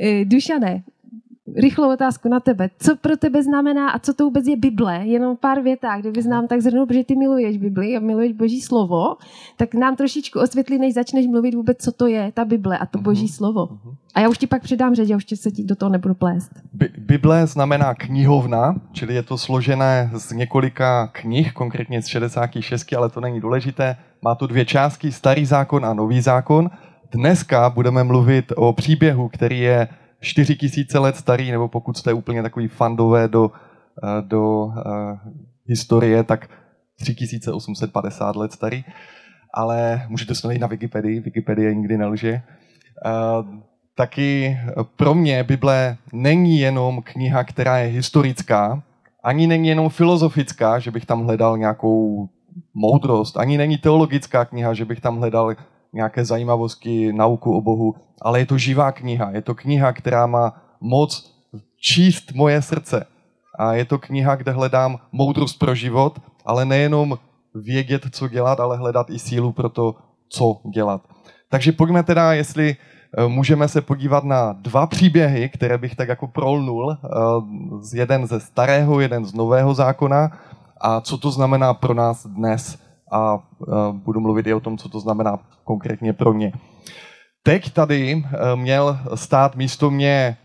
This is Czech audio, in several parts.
Eh, Dušané, rychlou otázku na tebe. Co pro tebe znamená a co to vůbec je Bible? Jenom pár větách, kdyby nám tak zhrnul, protože ty miluješ Bibli a miluješ Boží slovo, tak nám trošičku osvětlí, než začneš mluvit vůbec, co to je ta Bible a to Boží mhm, slovo. Mhm. A já už ti pak předám řeč, já už se ti do toho nebudu plést. Bible znamená knihovna, čili je to složené z několika knih, konkrétně z 66, ale to není důležité. Má to dvě části, starý zákon a nový zákon. Dneska budeme mluvit o příběhu, který je 4000 let starý, nebo pokud jste úplně takový fandové do, eh, do uh, historie, tak 3850 let starý. Ale můžete se najít na Wikipedii, Wikipedie nikdy nelže. Uh, taky pro mě Bible není jenom kniha, která je historická, ani není jenom filozofická, že bych tam hledal nějakou moudrost, ani není teologická kniha, že bych tam hledal nějaké zajímavosti, nauku o Bohu, ale je to živá kniha. Je to kniha, která má moc číst moje srdce. A je to kniha, kde hledám moudrost pro život, ale nejenom vědět, co dělat, ale hledat i sílu pro to, co dělat. Takže pojďme teda, jestli eh, můžeme se podívat na dva příběhy, které bych tak jako prolnul. Eh, jeden ze starého, jeden z nového zákona. A co to znamená pro nás dnes a uh, budu mluvit i o tom, co to znamená konkrétně pro mě. Teď tady uh, měl stát místo mě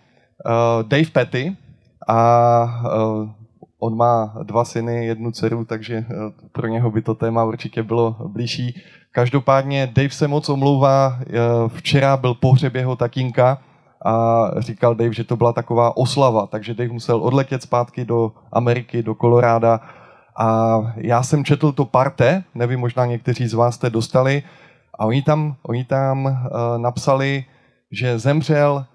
uh, Dave Petty a on má dva syny, jednu dceru, takže pro něho by to téma určitě bylo blížší. Každopádně Dave se moc omlouvá, včera byl pohřeb jeho tatínka, a říkal Dave, že to byla taková oslava, takže Dave musel odletět zpátky do Ameriky, do Koloráda a já jsem četl to parte, nevím, možná někteří z vás jste dostali, a oni tam, oni tam uh, napsali, že zemřel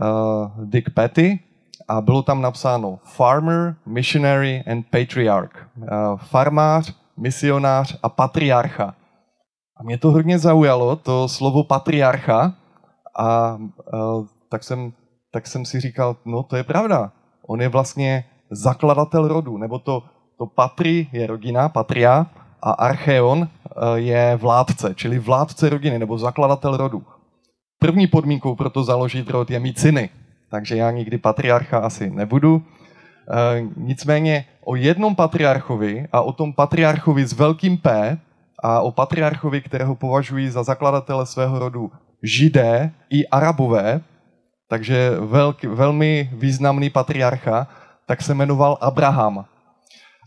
uh, Dick Petty a bylo tam napsáno Farmer, Missionary and Patriarch. Uh, farmář, misionář a patriarcha. A mě to hodně zaujalo, to slovo patriarcha, a uh, tak, jsem, tak jsem si říkal, no to je pravda. On je vlastně zakladatel rodu, nebo to to patri je rodina, patria, a archeon eh, je vládce, čili vládce rodiny nebo zakladatel rodu. První podmínkou pro to založit rod je mít syny, takže já nikdy patriarcha asi nebudu. E, nicméně o jednom patriarchovi a o tom patriarchovi s velkým P a o patriarchovi, kterého považují za zakladatele svého rodu židé i arabové, takže velký, velmi významný patriarcha, tak se jmenoval Abraham.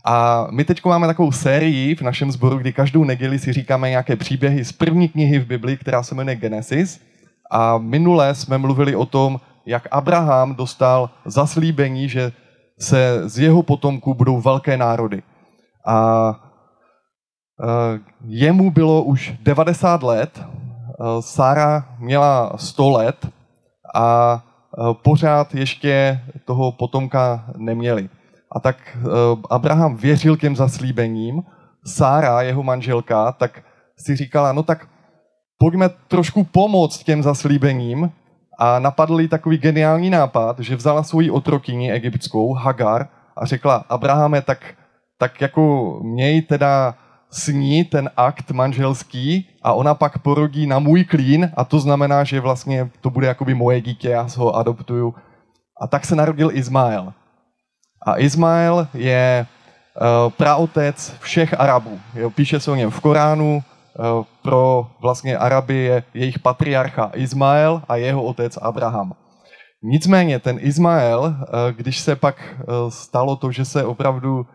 A my teď máme takovou sérii v našem sboru, kdy každou neděli si říkáme nějaké příběhy z první knihy v Biblii, která se jmenuje Genesis. A minule jsme mluvili o tom, jak Abraham dostal zaslíbení, že se z jeho potomků budou velké národy. A e, jemu bylo už 90 let, e, Sára měla 100 let a e, pořád ještě toho potomka neměli. A tak eh, Abraham věřil těm zaslíbením, Sára, jeho manželka, tak si říkala, no tak pojďme trošku pomoct těm zaslíbením a napadl jí takový geniální nápad, že vzala svoji otrokyni egyptskou, Hagar, a řekla, Abrahame, tak, tak jako měj teda s ní ten akt manželský a ona pak porodí na můj klín a to znamená, že vlastně to bude jakoby moje dítě, já ho adoptuju. A tak se narodil Izmael. A Izmael je uh, praotec všech Arabů. Píše se o něm v Koránu, uh, pro vlastně Araby je jejich patriarcha Izmael a jeho otec Abraham. Nicméně ten Izmael, uh, když se pak stalo to, že se opravdu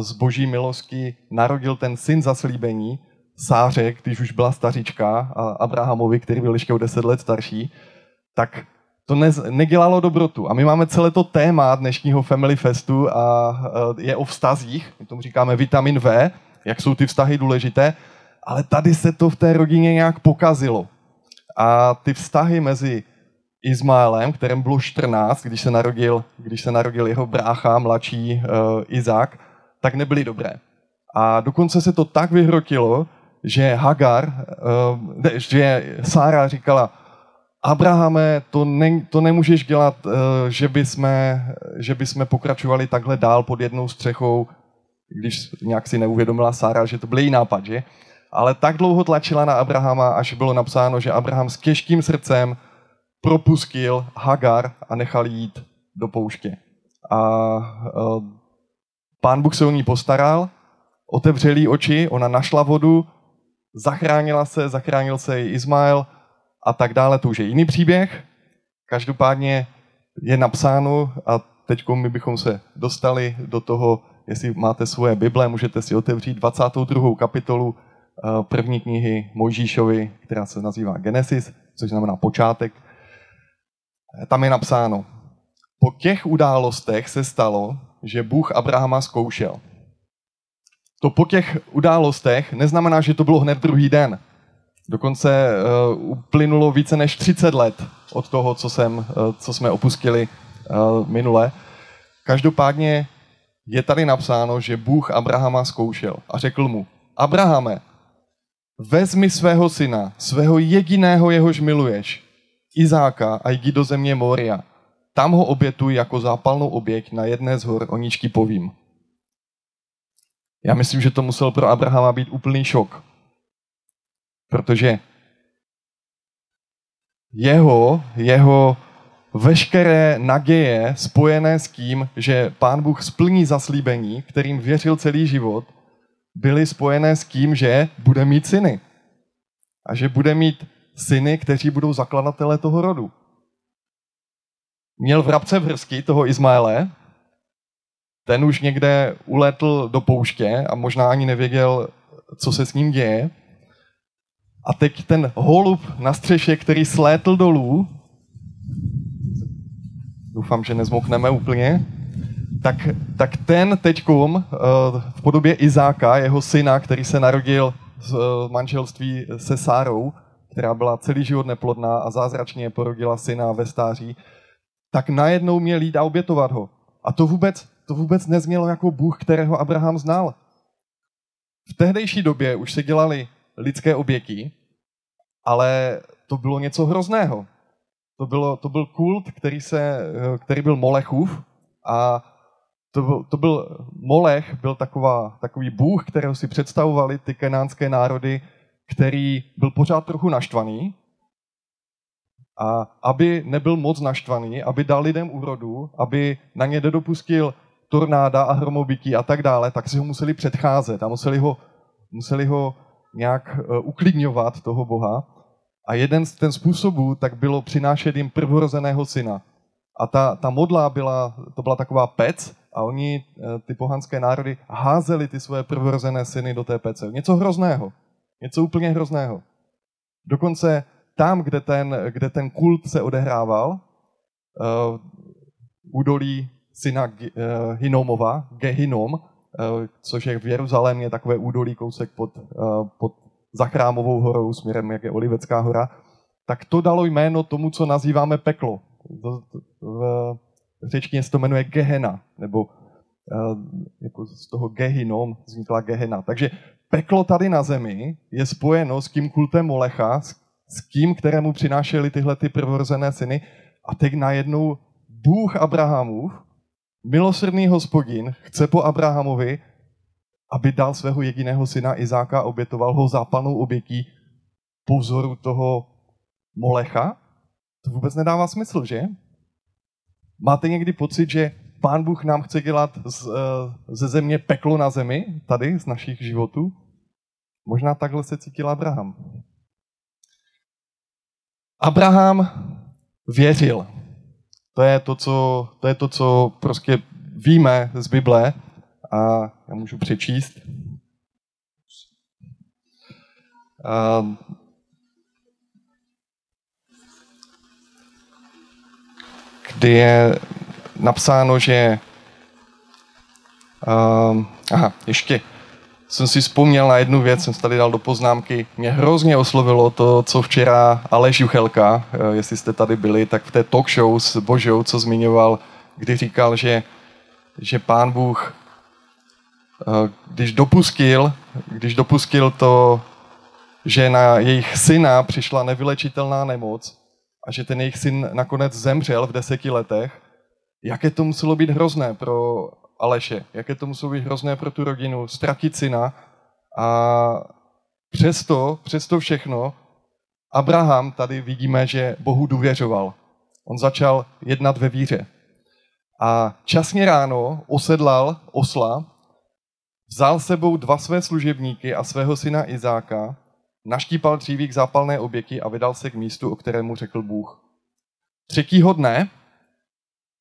z boží milosti narodil ten syn zaslíbení, Sáře, když už byla stařička, a Abrahamovi, který byl ještě o deset let starší, tak to ne, nedělalo dobrotu. A my máme celé to téma dnešního Family Festu a je o vztazích, my tomu říkáme vitamin V, jak jsou ty vztahy důležité, ale tady se to v té rodině nějak pokazilo. A ty vztahy mezi Izmaelem, kterém bylo 14, když se narodil, když se narodil jeho brácha, mladší uh, Izák, tak nebyly dobré. A dokonce se to tak vyhrotilo, že Hagar, uh, že Sára říkala, Abrahame, to, ne, to nemůžeš dělat, uh, že, by jsme, že by jsme pokračovali takhle dál pod jednou střechou, když nějak si neuvědomila Sára, že to byl její nápad, že? Ale tak dlouho tlačila na Abrahama, až bylo napsáno, že Abraham s těžkým srdcem propustil Hagar a nechal jít do pouště. A uh, pán Bůh se o ní postaral, otevřel jí oči, ona našla vodu, zachránila se, zachránil se i Izmael a tak dále. To už je jiný příběh. Každopádně je napsáno a teď my bychom se dostali do toho, jestli máte svoje Bible, můžete si otevřít 22. kapitolu eh, první knihy Mojžíšovi, která se nazývá Genesis, což znamená počátek. Tam je napsáno, po těch událostech se stalo, že Bůh Abrahama zkoušel. To po těch událostech neznamená, že to bylo hned druhý den. Dokonce uh, uplynulo více než 30 let od toho, co, jsem, uh, co jsme opustili uh, minule. Každopádně je tady napsáno, že Bůh Abrahama zkoušel a řekl mu, Abrahame, vezmi svého syna, svého jediného, jehož miluješ, Izáka a jdi do země Moria. Tam ho obětuj jako zápalnou oběť na jedné z hor, o povím. Já myslím, že to musel pro Abrahama být úplný šok. Protože jeho, jeho veškeré naděje spojené s tím, že pán Bůh splní zaslíbení, kterým věřil celý život, byly spojené s tím, že bude mít syny. A že bude mít syny, kteří budou zakladatele toho rodu. Měl vrabce vrsky toho Izmaele, ten už někde uletl do pouště a možná ani nevěděl, co se s ním děje. A teď ten holub na střeše, který slétl dolů, doufám, že nezmokneme úplně, tak, tak ten teďkom eh, v podobě Izáka, jeho syna, který se narodil z eh, manželství se Sárou, která byla celý život neplodná a zázračně porodila syna ve stáří, tak najednou měl jít a obětovat ho. A to vůbec, to vůbec neznělo jako Bůh, kterého Abraham znal. V tehdejší době už se dělali lidské oběti, ale to bylo něco hrozného. To, bylo, to byl kult, který, se, který byl Molechův a to byl, to byl Molech, byl taková, takový bůh, kterého si představovali ty kenánské národy, který byl pořád trochu naštvaný a aby nebyl moc naštvaný, aby dal lidem úrodu, aby na ně nedopustil tornáda a hromobytí a tak dále, tak si ho museli předcházet a museli ho, museli ho nějak uh, uklidňovat, toho Boha. A jeden z ten způsobů tak bylo přinášet jim prvorozeného syna. A ta, ta modla byla, to byla taková pec a oni, uh, ty pohanské národy, házeli ty svoje prvorozené syny do té pece. Něco hrozného. Něco úplně hrozného. Dokonce tam, kde ten, kde ten kult se odehrával, uh, údolí syna uh, Hinomova, Gehinom, což je v Jeruzalémě takové údolí kousek pod, uh, pod Zachrámovou horou směrem, jak je Olivecká hora, tak to dalo jméno tomu, co nazýváme peklo. V řečtině se to jmenuje Gehena, nebo jako z toho Gehinom vznikla Gehena. Takže peklo tady na zemi je spojeno s tím kultem Molecha, s kým, kterému přinášeli tyhle ty prvorozené syny. A teď najednou Bůh Abrahamův, milosrdný hospodin, chce po Abrahamovi, aby dal svého jediného syna Izáka a obětoval ho zápalnou obětí po vzoru toho Molecha. To vůbec nedává smysl, že? Máte někdy pocit, že Pán Bůh nám chce dělat z, eh, ze země peklo na zemi, tady, z našich životů? Možná takhle se cítil Abraham. Abraham věřil. To je to, co, to je to, co prostě víme z Bible a já můžu přečíst. A kdy je napsáno, že um, aha, ještě jsem si vzpomněl na jednu věc, jsem tady dal do poznámky. Mě hrozně oslovilo to, co včera Aleš Juchelka, eh, jestli jste tady byli, tak v té talk show s Božou, co zmiňoval, kdy říkal, že, že pán Bůh, eh, když dopustil, když dopustil to, že na jejich syna přišla nevylečitelná nemoc a že ten jejich syn nakonec zemřel v deseti letech, jaké to muselo být hrozné pro Aleše, jaké to muselo být hrozné pro tu rodinu, ztratit syna a přesto, přesto všechno Abraham tady vidíme, že Bohu důvěřoval. On začal jednat ve víře. A časně ráno osedlal osla, vzal sebou dva své služebníky a svého syna Izáka, naštípal dříví zápalné oběky a vydal se k místu, o kterému řekl Bůh. Třetího dne,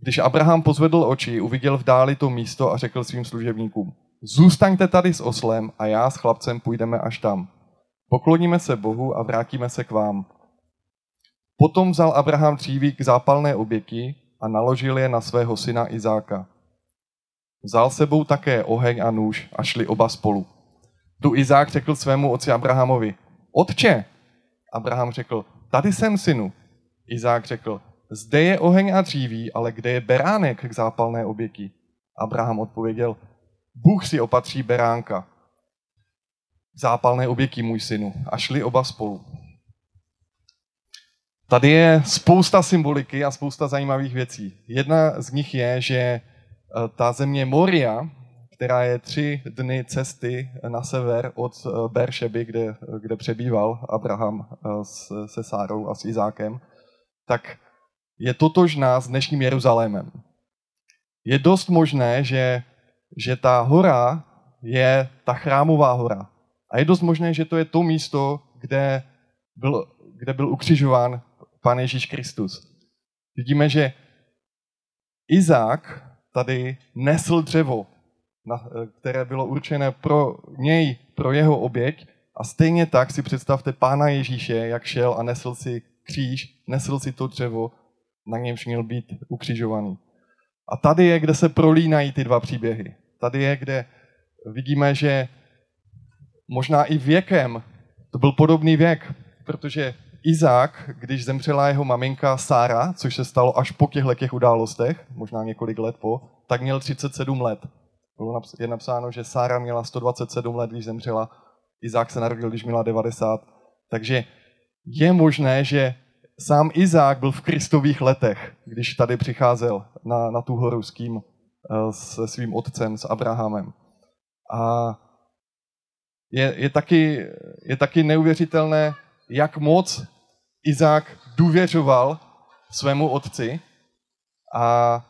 když Abraham pozvedl oči, uviděl v dáli to místo a řekl svým služebníkům, zůstaňte tady s oslem a já s chlapcem půjdeme až tam. Pokloníme se Bohu a vrátíme se k vám. Potom vzal Abraham k zápalné oběky a naložil je na svého syna Izáka. Vzal sebou také oheň a nůž a šli oba spolu. Tu Izák řekl svému otci Abrahamovi, Otče! Abraham řekl, tady jsem synu. Izák řekl, zde je oheň a dříví, ale kde je beránek k zápalné oběky? Abraham odpověděl, Bůh si opatří beránka. Zápalné oběky, můj synu. A šli oba spolu. Tady je spousta symboliky a spousta zajímavých věcí. Jedna z nich je, že eh, ta země Moria, která je tři dny cesty na sever od eh, Beršeby, kde, kde přebýval Abraham eh, se Sárou a s Izákem, tak je totožná s dnešním Jeruzalémem. Je dost možné, že, že ta hora je ta chrámová hora. A je dost možné, že to je to místo, kde byl, kde byl ukřižován Pán Ježíš Kristus. Vidíme, že Izák tady nesl dřevo, které bylo určené pro něj, pro jeho oběť. A stejně tak si představte Pána Ježíše, jak šel a nesl si kříž, nesl si to dřevo, na němž měl být ukřižovaný. A tady je, kde se prolínají ty dva příběhy. Tady je, kde vidíme, že možná i věkem, to byl podobný věk, protože Izák, když zemřela jeho maminka Sára, což se stalo až po těchto těch událostech, možná několik let po, tak měl 37 let. Bylo je napsáno, že Sára měla 127 let, když zemřela, Izák se narodil, když měla 90. Takže je možné, že sám Izák byl v kristových letech, když tady přicházel na, na tu horu s kým, eh, se svým otcem, s Abrahamem. A je, je, taky, je taky neuvěřitelné, jak moc Izák důvěřoval svému otci a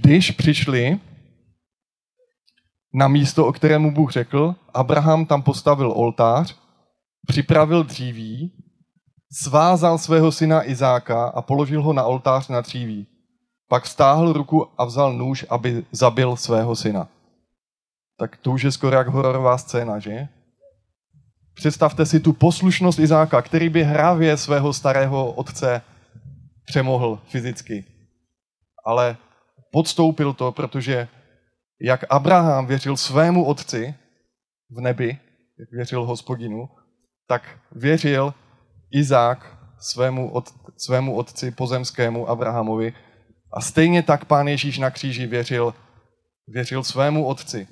když přišli na místo, o kterému Bůh řekl, Abraham tam postavil oltář, připravil dříví, svázal svého syna Izáka a položil ho na oltář na dříví. Pak stáhl ruku a vzal nůž, aby zabil svého syna. Tak to už je skoro jak hororová scéna, že? Představte si tu poslušnost Izáka, který by hravě svého starého otce přemohl fyzicky. Ale podstoupil to, protože jak Abraham věřil svému otci v nebi, jak věřil hospodinu, tak věřil Izák svému, od, svému otci pozemskému Abrahamovi a stejně tak pán Ježíš na kříži věřil, věřil svému otci.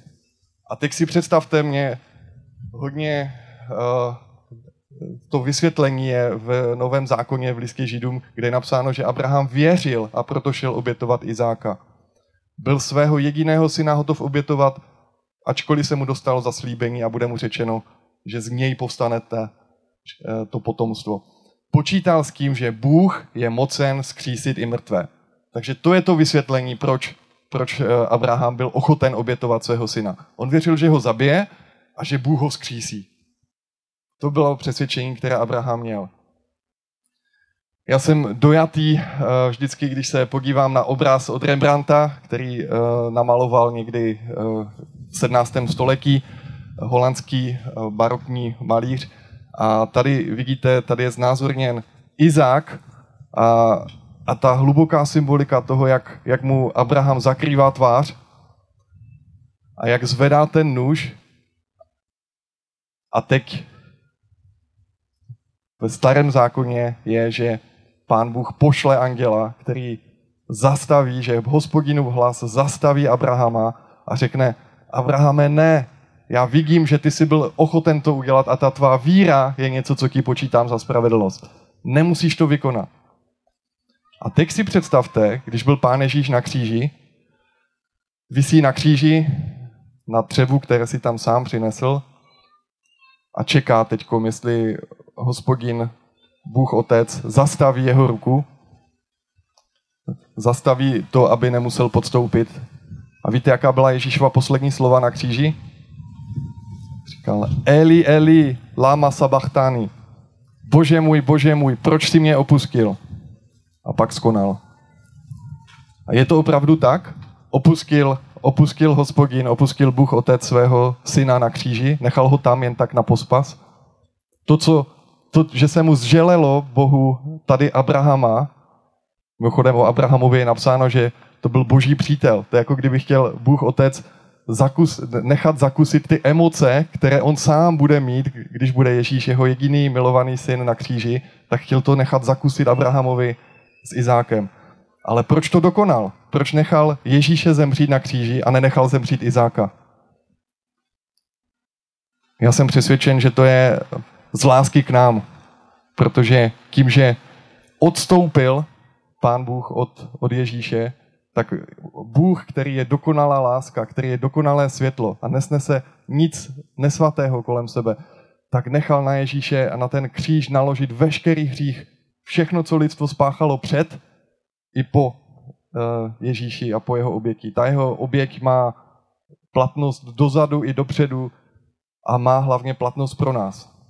A teď si představte mě hodně uh, to vysvětlení je v Novém zákoně v listě Židům, kde je napsáno, že Abraham věřil a proto šel obětovat Izáka. Byl svého jediného syna hotov obětovat, ačkoliv se mu dostalo zaslíbení a bude mu řečeno, že z něj povstanete eh, to potomstvo. Počítal s tím, že Bůh je mocen skřísit i mrtvé. Takže to je to vysvětlení, proč, proč eh, Abraham byl ochoten obětovat svého syna. On věřil, že ho zabije a že Bůh ho skřísí. To bylo přesvědčení, které Abraham měl. Já jsem dojatý eh, vždycky, když se podívám na obraz od Rembrandta, který eh, namaloval někdy eh, v 17. století, holandský barokní malíř. A tady vidíte, tady je znázorněn Izák a, a ta hluboká symbolika toho, jak, jak mu Abraham zakrývá tvář a jak zvedá ten nůž. A teď ve starém zákoně je, že pán Bůh pošle anděla, který zastaví, že hospodinův hlas zastaví Abrahama a řekne, Abrahame, ne, já vidím, že ty jsi byl ochoten to udělat a ta tvá víra je něco, co ti počítám za spravedlnost. Nemusíš to vykonat. A teď si představte, když byl pán Ježíš na kříži, vysí na kříži na třebu, které si tam sám přinesl a čeká teď, jestli hospodin, Bůh Otec, zastaví jeho ruku, zastaví to, aby nemusel podstoupit. A víte, jaká byla Ježíšova poslední slova na kříži? Říkal, Eli, Eli, lama sabachtani. Bože můj, bože můj, proč jsi mě opustil? A pak skonal. A je to opravdu tak? Opustil, opustil hospodin, opustil Bůh Otec svého syna na kříži, nechal ho tam jen tak na pospas. To, co, to, že se mu zželelo Bohu tady Abrahama, mimochodem o Abrahamovi je napsáno, že to byl boží přítel. To je jako kdyby chtěl Bůh Otec zakus, nechat zakusit ty emoce, které on sám bude mít, když bude Ježíš jeho jediný milovaný syn na kříži, tak chtěl to nechat zakusit Abrahamovi s Izákem. Ale proč to dokonal? Proč nechal Ježíše zemřít na kříži a nenechal zemřít Izáka? Já jsem přesvědčen, že to je z lásky k nám, protože tím, že odstoupil pán Bůh od, od Ježíše, tak Bůh, který je dokonalá láska, který je dokonalé světlo a nesnese nic nesvatého kolem sebe, tak nechal na Ježíše a na ten kříž naložit veškerý hřích, všechno, co lidstvo spáchalo před i po uh, Ježíši a po jeho oběti. Ta jeho oběť má platnost dozadu i dopředu a má hlavně platnost pro nás.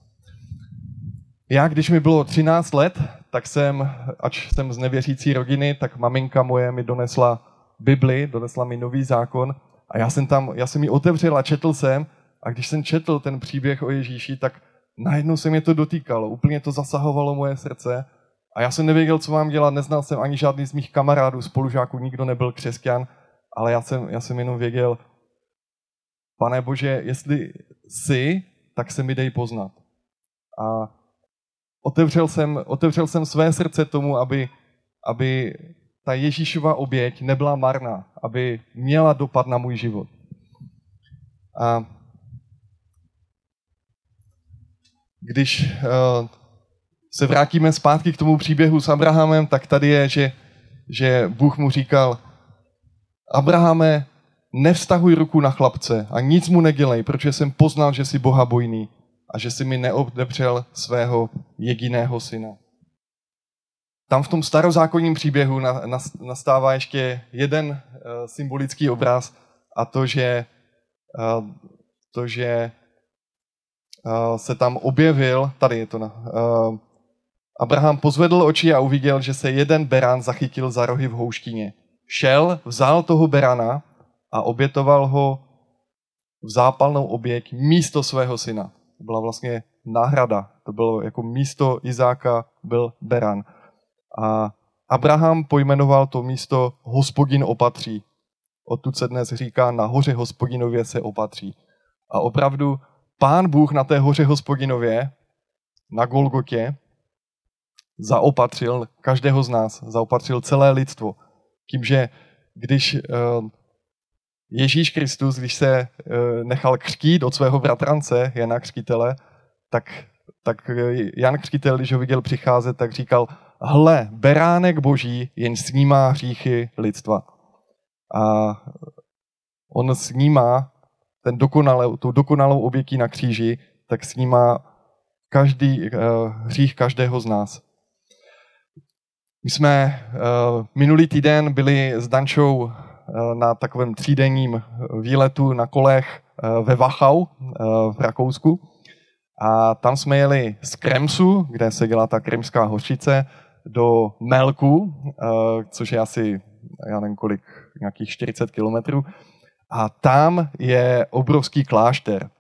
Já, když mi bylo 13 let, tak jsem, ač jsem z nevěřící rodiny, tak maminka moje mi donesla Bibli, donesla mi nový zákon a já jsem tam, já jsem ji otevřel a četl jsem a když jsem četl ten příběh o Ježíši, tak najednou se mě to dotýkalo, úplně to zasahovalo moje srdce a já jsem nevěděl, co mám dělat, neznal jsem ani žádný z mých kamarádů, spolužáků, nikdo nebyl křesťan, ale já jsem, já jsem jenom věděl, pane Bože, jestli jsi, tak se mi dej poznat. A otevřel jsem, otevřel jsem své srdce tomu, aby, aby ta Ježíšova oběť nebyla marná, aby měla dopad na můj život. A když uh, se vrátíme zpátky k tomu příběhu s Abrahamem, tak tady je, že, že Bůh mu říkal, Abrahame, nevztahuj ruku na chlapce a nic mu nedělej, protože jsem poznal, že jsi Boha bojný a že si mi neodepřel svého jediného syna. Tam v tom starozákonním příběhu nastává ještě jeden eh, symbolický obraz a to, že, eh, to, že eh, se tam objevil, tady je to na, Abraham pozvedl oči a uviděl, že se jeden berán zachytil za rohy v houštině. Šel, vzal toho berana a obětoval ho v zápalnou oběť místo svého syna. To byla vlastně náhrada. To bylo jako místo Izáka byl Beran. A Abraham pojmenoval to místo hospodin opatří. Odtud se dnes říká, na hoře hospodinově se opatří. A opravdu pán Bůh na té hoře hospodinově, na Golgotě, zaopatřil každého z nás, zaopatřil celé lidstvo. Tím, že když eh, Ježíš Kristus, když se eh, nechal křtít od svého bratrance Jana Křtitele, tak, tak eh, Jan Křtitel, když ho viděl přicházet, tak říkal, hle, beránek boží jen snímá hříchy lidstva. A on snímá ten dokonalé, tu dokonalou obětí na kříži, tak snímá každý uh, hřích každého z nás. My jsme minulý týden byli s Dančou Eh, na takovém třídenním výletu na kolech eh, ve Wachau eh, v Rakousku. A tam jsme jeli z Kremsu, kde se dělá ta kremská hořčice, do Melku, což je asi, já nevím kolik, nějakých 40 kilometrů. A tam je obrovský klášter.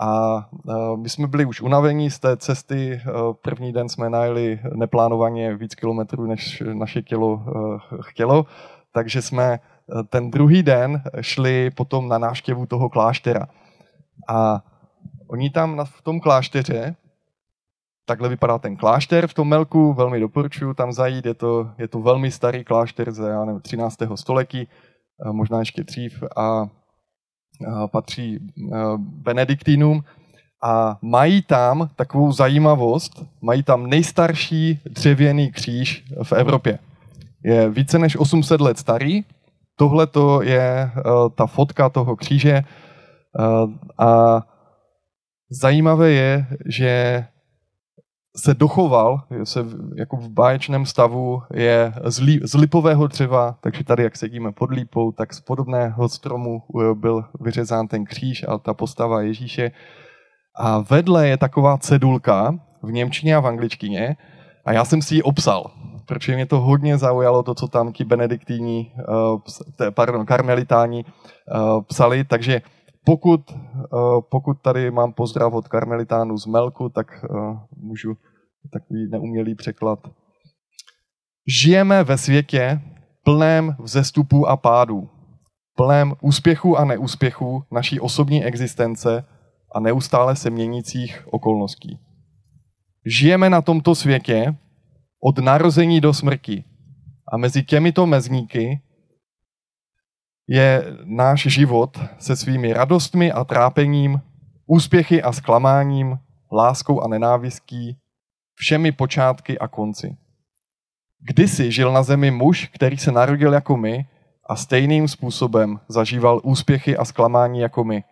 A my jsme byli už unavení z té cesty. První den jsme najeli neplánovaně víc kilometrů, než naše tělo chtělo. Takže jsme ten druhý den šli potom na návštěvu toho kláštera. A oni tam v tom klášteře, takhle vypadá ten klášter v tom Melku, velmi doporučuji tam zajít, je to, je to velmi starý klášter ze já nevím, 13. století, možná ještě dřív a, a patří benediktínům a mají tam takovou zajímavost, mají tam nejstarší dřevěný kříž v Evropě. Je více než 800 let starý, Tohle to je uh, ta fotka toho kříže uh, a zajímavé je, že se dochoval, se jako v báječném stavu je z, lí, z lipového dřeva, takže tady, jak sedíme pod lípou, tak z podobného stromu eh, byl vyřezán ten kříž a ta postava Ježíše. A vedle je taková cedulka v Němčině a v angličtině a já jsem si ji obsal, protože mě to hodně zaujalo, to, co tam ti benediktíni, eh, pardon, karmelitáni eh, psali, takže pokud, eh, pokud tady mám pozdrav od karmelitánu z Melku, tak můžu takový neumělý překlad. Žijeme ve světě plném vzestupů a pádů, plném úspěchů a neúspěchů naší osobní existence a neustále se měnících okolností. Žijeme na tomto světě od narození do smrti. A mezi těmito mezníky je náš život se svými radostmi a trápením, úspěchy a zklamáním, láskou a nenávistí, všemi počátky a konci. Kdysi žil na zemi muž, který se narodil jako my a stejným způsobem zažíval úspěchy a zklamání jako my.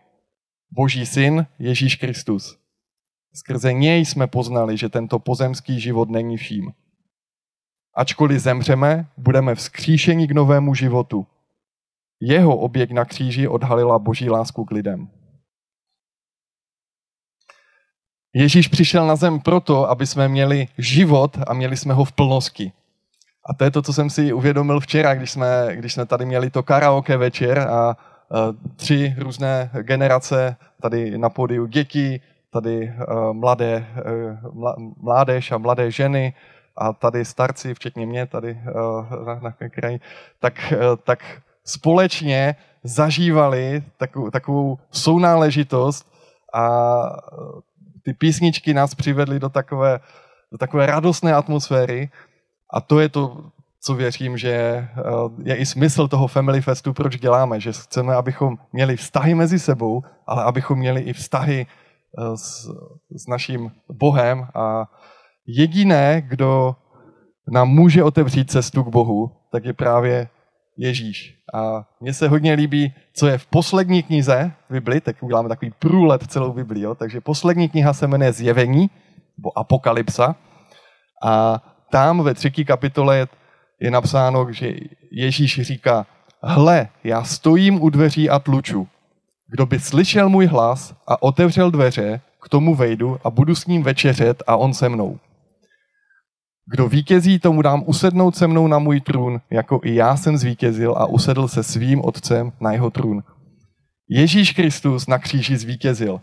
Boží syn Ježíš Kristus. Skrze něj jsme poznali, že tento pozemský život není vším. Ačkoliv zemřeme, budeme vzkříšeni k novému životu. Jeho oběť na kříži odhalila boží lásku k lidem. Ježíš přišel na zem proto, aby jsme měli život a měli jsme ho v plnosti. A to je to, co jsem si uvědomil včera, když jsme, když jsme tady měli to karaoke večer a tři různé generace tady na pódiu děti, tady mladé, mládež a mladé ženy, a tady starci, včetně mě tady uh, na, kraji, tak, tak společně zažívali takovou, takovou sounáležitost a eh, ty písničky nás přivedly do takové, do takové radostné atmosféry a to je to, co věřím, že je i smysl toho Family Festu, proč děláme, že chceme, abychom měli vztahy mezi sebou, ale abychom měli i vztahy s, s naším Bohem a jediné, kdo nám může otevřít cestu k Bohu, tak je právě Ježíš. A mně se hodně líbí, co je v poslední knize Bibli, tak uděláme takový průlet celou Bibli, jo? takže poslední kniha se jmenuje Zjevení, nebo Apokalypsa. A tam ve třetí kapitole je, je napsáno, že Ježíš říká, hle, já stojím u dveří a tluču. Kdo by slyšel můj hlas a otevřel dveře, k tomu vejdu a budu s ním večeřet a on se mnou. Kdo vítězí, tomu dám usednout se mnou na můj trůn, jako i já jsem zvítězil a usedl se svým otcem na jeho trůn. Ježíš Kristus na kříži zvítězil.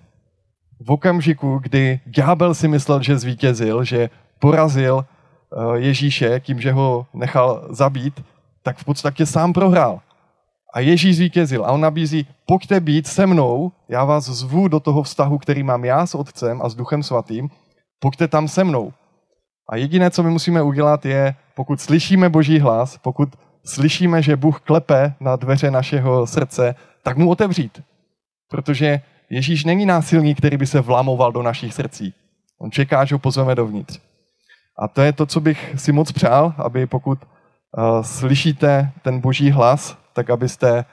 V okamžiku, kdy ďábel si myslel, že zvítězil, že porazil eh, Ježíše tím, že ho nechal zabít, tak v podstatě sám prohrál. A Ježíš zvítězil a on nabízí, pojďte být se mnou, já vás zvu do toho vztahu, který mám já s Otcem a s Duchem Svatým, pojďte tam se mnou. A jediné, co my musíme udělat, je, pokud slyšíme Boží hlas, pokud slyšíme, že Bůh klepe na dveře našeho srdce, tak mu otevřít. Protože Ježíš není násilník, který by se vlamoval do našich srdcí. On čeká, že ho pozveme dovnitř. A to je to, co bych si moc přál, aby pokud uh, slyšíte ten boží hlas, tak abyste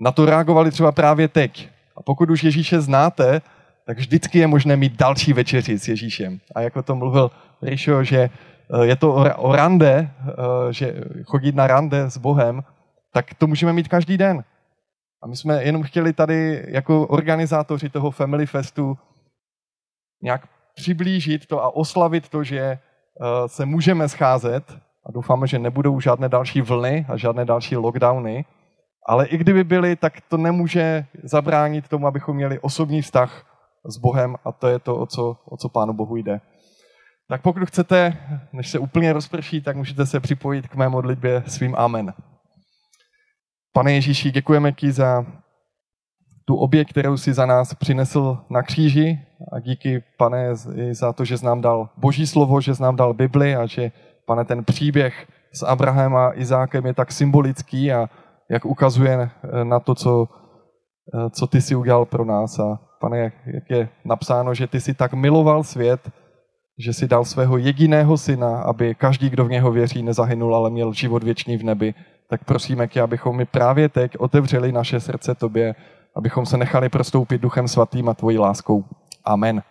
na to reagovali třeba právě teď. A pokud už Ježíše znáte, tak vždycky je možné mít další večeři s Ježíšem. A jako to mluvil Rišo, že eh, je to o rande, eh, že chodit na rande s Bohem, tak to můžeme mít každý den. A my jsme jenom chtěli tady jako organizátoři toho Family Festu nějak přiblížit to a oslavit to, že eh, se můžeme scházet a doufáme, že nebudou žádné další vlny a žádné další lockdowny, ale i kdyby byly, tak to nemůže zabránit tomu, abychom měli osobní vztah s Bohem a to je to, o co, o co Pánu Bohu jde. Tak pokud chcete, než se úplně rozprší, tak můžete se připojit k mé modlitbě svým amen. Pane Ježíši, děkujeme ti za tu oběť, kterou si za nás přinesl na kříži a díky, pane, i za to, že jsi nám dal boží slovo, že jsi nám dal Bibli a že, pane, ten příběh s Abrahamem a Izákem je tak symbolický a ukazuje na to, co, co ty si udělal pro nás. A pane, jak je napsáno, že ty si tak miloval svět, že si dal svého jediného syna, aby každý, kdo v něho věří, nezahynul, ale měl život věčný v nebi, tak prosíme tě, abychom mi právě teď otevřeli naše srdce tobě, abychom se nechali prostoupit duchem svatým a tvojí láskou. Amen.